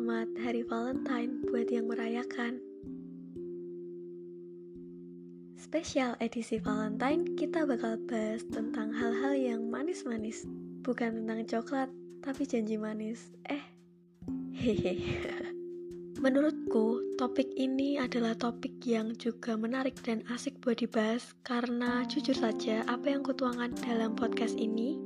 Valentine buat yang merayakan. Spesial edisi Valentine, kita bakal bahas tentang hal-hal yang manis-manis. Bukan tentang coklat, tapi janji manis. Eh, hehe. Menurutku, topik ini adalah topik yang juga menarik dan asik buat dibahas karena jujur saja apa yang kutuangkan dalam podcast ini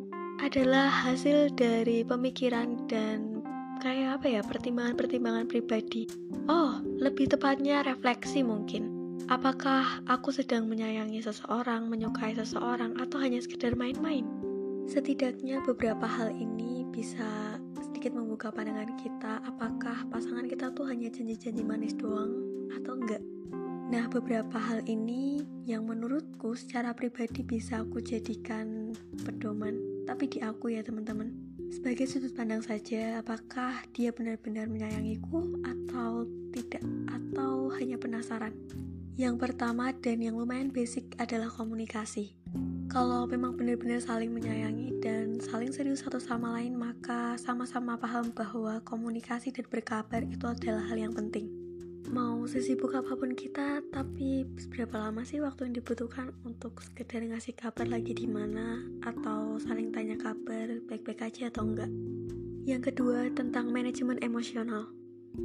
adalah hasil dari pemikiran dan kayak apa ya pertimbangan-pertimbangan pribadi. Oh, lebih tepatnya refleksi mungkin. Apakah aku sedang menyayangi seseorang, menyukai seseorang, atau hanya sekedar main-main? Setidaknya beberapa hal ini bisa sedikit membuka pandangan kita apakah pasangan kita tuh hanya janji-janji manis doang atau enggak. Nah, beberapa hal ini yang menurutku secara pribadi bisa aku jadikan pedoman tapi di aku ya teman-teman. Sebagai sudut pandang saja, apakah dia benar-benar menyayangiku atau tidak, atau hanya penasaran. Yang pertama dan yang lumayan basic adalah komunikasi. Kalau memang benar-benar saling menyayangi dan saling serius satu sama lain, maka sama-sama paham bahwa komunikasi dan berkabar itu adalah hal yang penting mau sesibuk apa pun kita tapi seberapa lama sih waktu yang dibutuhkan untuk sekedar ngasih kabar lagi di mana atau saling tanya kabar baik-baik aja atau enggak? Yang kedua tentang manajemen emosional.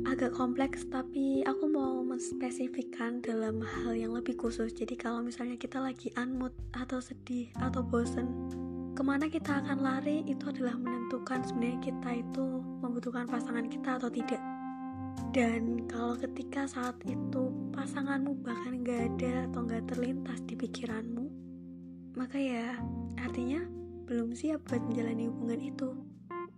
Agak kompleks tapi aku mau menspesifikkan dalam hal yang lebih khusus. Jadi kalau misalnya kita lagi unmood atau sedih atau bosen ke mana kita akan lari itu adalah menentukan sebenarnya kita itu membutuhkan pasangan kita atau tidak dan kalau ketika saat itu pasanganmu bahkan gak ada atau gak terlintas di pikiranmu, maka ya artinya belum siap buat menjalani hubungan itu.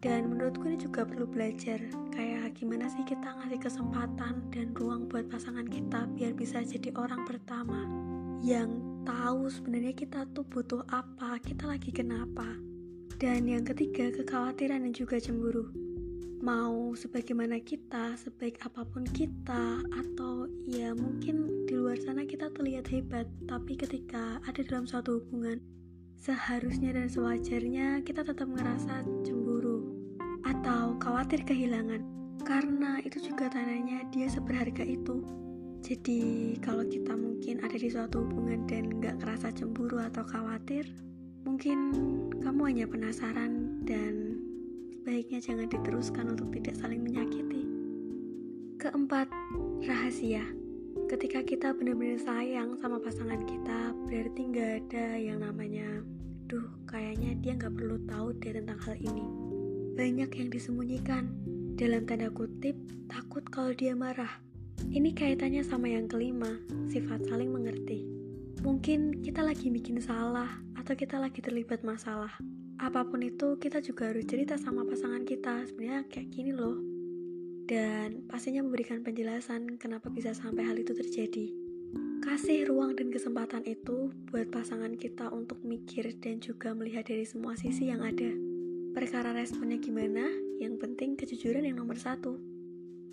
Dan menurutku ini juga perlu belajar Kayak gimana sih kita ngasih kesempatan dan ruang buat pasangan kita Biar bisa jadi orang pertama Yang tahu sebenarnya kita tuh butuh apa Kita lagi kenapa Dan yang ketiga kekhawatiran dan juga cemburu mau sebagaimana kita, sebaik apa pun kita, atau ya mungkin di luar sana kita terlihat hebat, tapi ketika ada dalam suatu hubungan, seharusnya dan sewajarnya kita tetap ngerasa cemburu atau khawatir kehilangan, karena itu juga tandanya dia seberharga itu. Jadi kalau kita mungkin ada di suatu hubungan dan nggak ngerasa cemburu atau khawatir, mungkin kamu hanya penasaran dan sebaiknya jangan diteruskan untuk tidak saling menyakiti. Keempat, rahasia. Ketika kita benar-benar sayang sama pasangan kita, berarti nggak ada yang namanya, duh, kayaknya dia nggak perlu tahu deh tentang hal ini. Banyak yang disembunyikan. Dalam tanda kutip, takut kalau dia marah. Ini kaitannya sama yang kelima, sifat saling mengerti. Mungkin kita lagi bikin salah, atau kita lagi terlibat masalah apa pun itu kita juga harus cerita sama pasangan kita. Sebenarnya kayak gini loh. Dan pastinya memberikan penjelasan kenapa bisa sampai hal itu terjadi. Kasih ruang dan kesempatan itu buat pasangan kita untuk mikir dan juga melihat dari semua sisi yang ada. Perkara responnya gimana? Yang penting kejujuran yang nomor satu.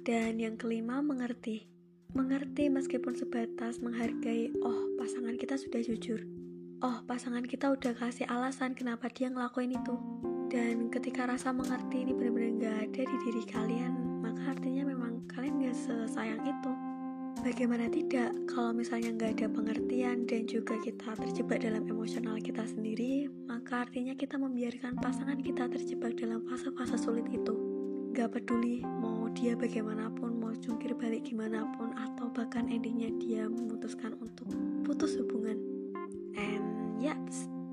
Dan yang kelima mengerti. Mengerti meskipun sebatas menghargai oh pasangan kita sudah jujur oh pasangan kita udah kasih alasan kenapa dia ngelakuin itu. Dan ketika rasa mengerti ini benar-benar gak ada di diri kalian maka artinya memang kalian gak sesayang itu. Bagaimana tidak? Kalau misalnya gak ada pengertian dan juga kita terjebak dalam emosional kita sendiri maka artinya kita membiarkan pasangan kita terjebak dalam fase-fase sulit itu. Gak peduli mau dia bagaimanapun mau jungkir balik gimana pun atau bahkan endingnya dia memutuskan untuk putus hubungan And ya,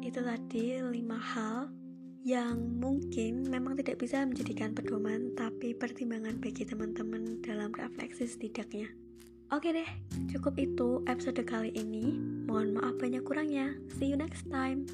itu tadi lima hal yang mungkin memang tidak bisa menjadikan pedoman, tapi pertimbangan bagi teman-teman dalam refleksi setidaknya. Oke deh, cukup itu episode kali ini. Mohon maaf banyak kurangnya. See you next time.